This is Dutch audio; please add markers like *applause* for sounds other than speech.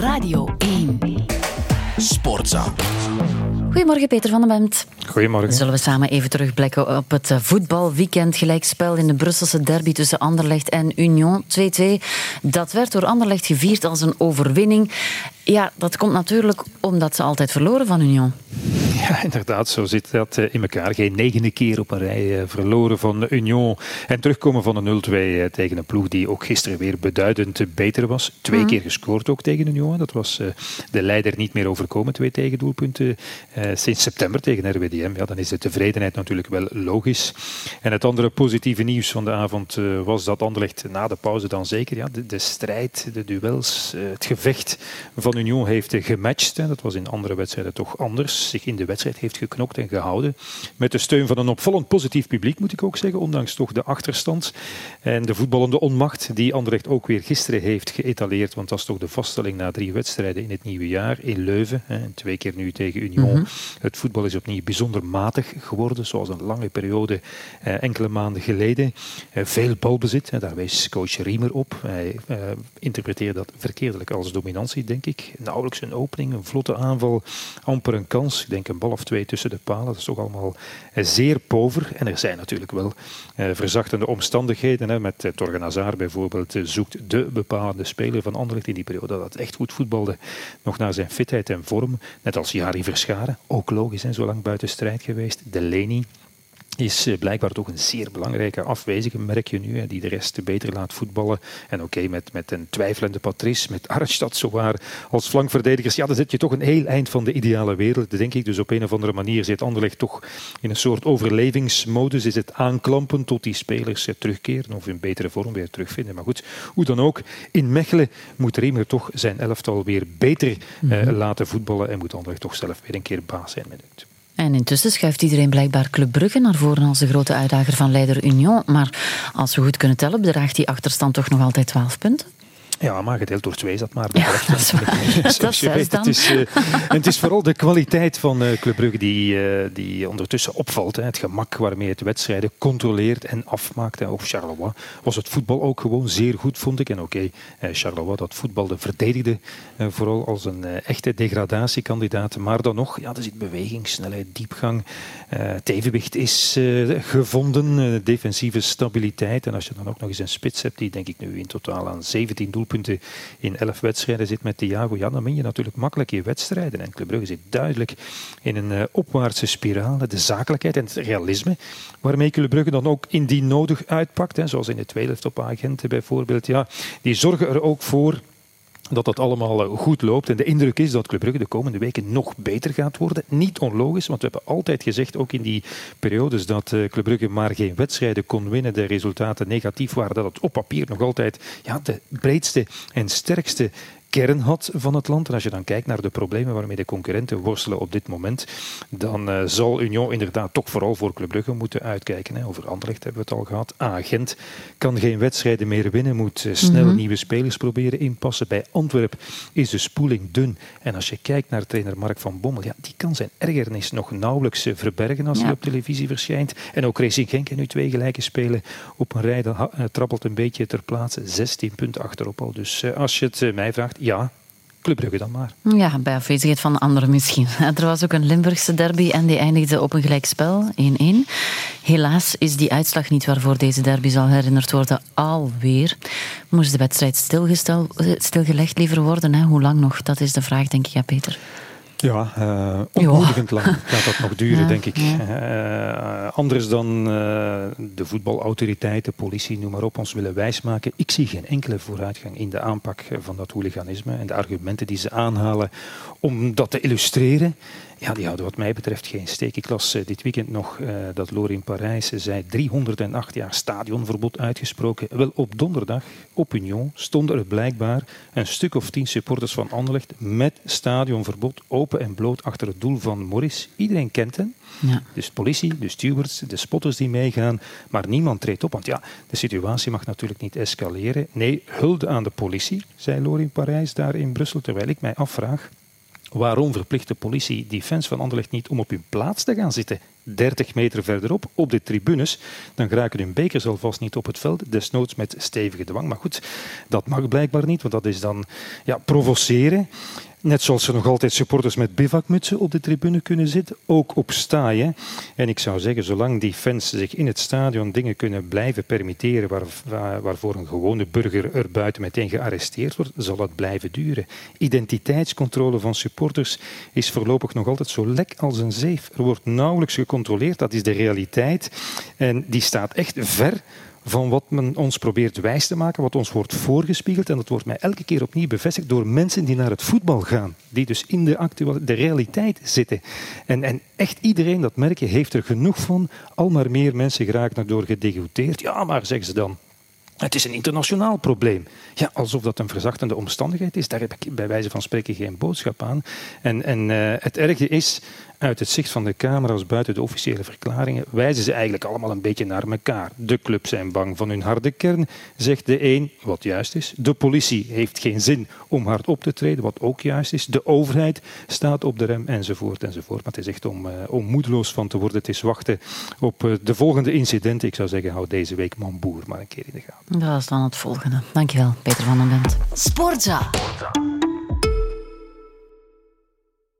Radio 1. Sportza. Goedemorgen Peter van den Bemt. Goedemorgen. Zullen we samen even terugblikken op het eh, voetbalweekend gelijkspel in de Brusselse derby tussen Anderlecht en Union 2-2. Dat werd door Anderlecht gevierd als een overwinning. Ja, dat komt natuurlijk omdat ze altijd verloren van Union. *laughs* Ja, inderdaad, zo zit dat eh, in elkaar. Geen negende keer op een rij eh, verloren van Union. En terugkomen van een 0-2 eh, tegen een ploeg die ook gisteren weer beduidend beter was. Twee keer gescoord ook tegen Union. Dat was de leider niet meer overkomen. Twee tegendoelpunten sinds september tegen RWDM. Ja, dan is de tevredenheid natuurlijk wel logisch. En het andere positieve nieuws van de avond was dat Anderlecht na de pauze dan zeker ja, de, de strijd, de duels, het gevecht van Union heeft gematcht. Dat was in andere wedstrijden toch anders. Zich in de wedstrijd heeft geknokt en gehouden. Met de steun van een opvallend positief publiek, moet ik ook zeggen. Ondanks toch de achterstand en de voetballende onmacht die Anderlecht ook weer gisteren heeft geëtaleerd. Want dat is toch de vaststelling na drie wedstrijden in het nieuwe jaar in Leuven. En twee keer nu tegen Union. Mhm. Het voetbal is opnieuw bijzonder matig geworden, zoals een lange periode eh, enkele maanden geleden. Eh, veel balbezit, daar wees coach Riemer op. Hij eh, interpreteerde dat verkeerdelijk als dominantie, denk ik. Nauwelijks een opening, een vlotte aanval, amper een kans. Ik denk een bal of twee tussen de palen. Dat is toch allemaal eh, zeer pover. En er zijn natuurlijk wel eh, verzachtende omstandigheden. Hè. Met eh, Torgen Hazard bijvoorbeeld zoekt de bepalende speler van Anderlecht in die periode dat echt goed voetbalde nog naar zijn fitheid en vorm. Net als Jari Verscharen, ook logisch en zo lang buiten strijd geweest. De Leni is eh, blijkbaar toch een zeer belangrijke afwezige, merk je nu, die de rest beter laat voetballen. En oké, met, met een twijfelende Patrice, met Arnstad zowaar als flankverdedigers, ja, dan zit je toch een heel eind van de ideale wereld, denk ik. Dus op een of andere manier zit Anderlecht toch in een soort overlevingsmodus. Is het aanklampen tot die spelers eh, terugkeren of in betere vorm weer terugvinden. Maar goed, hoe dan ook, in Mechelen moet Riemer toch zijn elftal weer beter eh, mhm. laten voetballen en moet Anderlecht toch zelf weer een keer baas zijn met het. En intussen schuift iedereen blijkbaar Club Brugge naar voren als de grote uitdager van leider Union. Maar als we goed kunnen tellen, bedraagt die achterstand toch nog altijd 12 punten? Ja, maar gedeeld door twee is dat maar. Ja, dat is waar. *laughs* dat is weet, het, is, uh, het is vooral de kwaliteit van uh, Club Brugge die, uh, die ondertussen opvalt. Hè. Het gemak waarmee het wedstrijden controleert en afmaakt. Hè. Of Charleroi was het voetbal ook gewoon zeer goed, vond ik. En oké, okay, Charleroi dat voetbalde verdedigde vooral als een echte degradatiekandidaat. Maar dan nog, ja, er zit beweging, snelheid, diepgang. het evenwicht is gevonden, defensieve stabiliteit. En als je dan ook nog eens een spits hebt die denk ik nu in totaal aan 17 doelpunten punten in elf wedstrijden zit met Thiago, ja, dan win je natuurlijk makkelijk je wedstrijden. En Club Brugge zit duidelijk in een uh, opwaartse spiraal. De zakelijkheid en het realisme waarmee Club Brugge dan ook indien nodig uitpakt, hè, zoals in de tweede op agenten bijvoorbeeld, ja, die zorgen er ook voor dat dat allemaal eh, goed loopt. En de indruk is dat Club Brugge de komende weken nog beter gaat worden. Niet onlogisch, want we hebben altijd gezegd, ook in die periodes dat eh, Club Brugge maar geen wedstrijden kon winnen, de resultaten negatief waren, dat het op papier nog altijd ja, de breedste en sterkste kern had van het land. En als je dan kijkt naar de problemen waarmee de concurrenten worstelen op dit moment, dan uh, zal Union inderdaad toch vooral voor Club Brugge moeten uitkijken. Hè. Over Anderlecht hebben we het al gehad. Agent kan geen wedstrijden meer winnen, moet uh, snel mhm. nieuwe spelers proberen inpassen. Bij Antwerp is de spoeling dun. En als je kijkt naar trainer Mark van Bommel, ja, die kan zijn ergernis nog nauwelijks uh, verbergen als hij op televisie verschijnt. En ook Racing Genk nu twee gelijke spelen op een rij, dat trappelt een beetje ter plaatse. 16 punten achterop al. Dus als je het mij vraagt, ja, Club Brugge dan maar. Ja, bij afwezigheid van anderen misschien. *laughs* Er was ook een Limburgse derby en die eindigde op een gelijkspel, 1-1. Helaas is die uitslag niet waarvoor deze derby zal herinnerd worden, alweer. Moest de wedstrijd stilgelegd liever worden? Hè? Hoe lang nog? Dat is de vraag, denk ik, ja, Peter. Ja, uh, ontmoedigend lang gaat dat nog duren, denk ik. Uh, anders dan uh, de voetbalautoriteiten, politie, noem maar op, ons willen wijsmaken. Ik zie geen enkele vooruitgang in de aanpak van dat hooliganisme en de argumenten die ze aanhalen om dat te illustreren. Ja, die houden wat mij betreft geen steek. Ik las uh, dit weekend nog uh, dat Loor in Parijs zei 308 jaar stadionverbod uitgesproken. Wel, op donderdag op Union stonden er blijkbaar een stuk of tien supporters van Anderlecht met stadionverbod open en bloot achter het doel van Morris. Iedereen kent hen. Ja. Dus de politie, de stewards, de spotters die meegaan, maar niemand treedt op. Want ja, de situatie mag natuurlijk niet escaleren. Nee, hulde aan de politie, zei Loor in Parijs daar in Brussel. Terwijl ik mij afvraag, Waarom verplicht de politie die fans van Anderlecht niet om op hun plaats te gaan zitten? 30 meter verderop, op de tribunes, dan geraken hun bekers alvast niet op het veld, desnoods met stevige dwang. Maar goed, dat mag blijkbaar niet, want dat is dan ja, provoceren. Net zoals er nog altijd supporters met bivakmutsen op de tribune kunnen zitten, ook op staaien. En ik zou zeggen, zolang die fans zich in het stadion dingen kunnen blijven permitteren waar, waarvoor een gewone burger er buiten meteen gearresteerd wordt, zal het blijven duren. Identiteitscontrole van supporters is voorlopig nog altijd zo lek als een zeef. Er wordt nauwelijks gecontroleerd, dat is de realiteit. En die staat echt ver van wat men ons probeert wijs te maken, wat ons wordt voorgespiegeld. En dat wordt mij elke keer opnieuw bevestigd door mensen die naar het voetbal gaan. Die dus in de, actuele, de realiteit zitten. En, en echt iedereen, dat merk je, heeft er genoeg van. Al maar meer mensen geraken erdoor gedegoteerd. Ja, maar zeggen ze dan, het is een internationaal probleem. Ja, alsof dat een verzachtende omstandigheid is. Daar heb ik bij wijze van spreken geen boodschap aan. En, en uh, het erge is, uit het zicht van de camera's buiten de officiële verklaringen wijzen ze eigenlijk allemaal een beetje naar elkaar. De clubs zijn bang van hun harde kern, zegt de een, wat juist is. De politie heeft geen zin om hard op te treden, wat ook juist is. De overheid staat op de rem, enzovoort, enzovoort. Maar het is echt om, uh, om moedeloos van te worden. Het is wachten op uh, de volgende incidenten. Ik zou zeggen, hou deze week Mamboer maar een keer in de gaten. Dat is dan het volgende. Dankjewel, Peter van den Bent. Sportza. Sportza.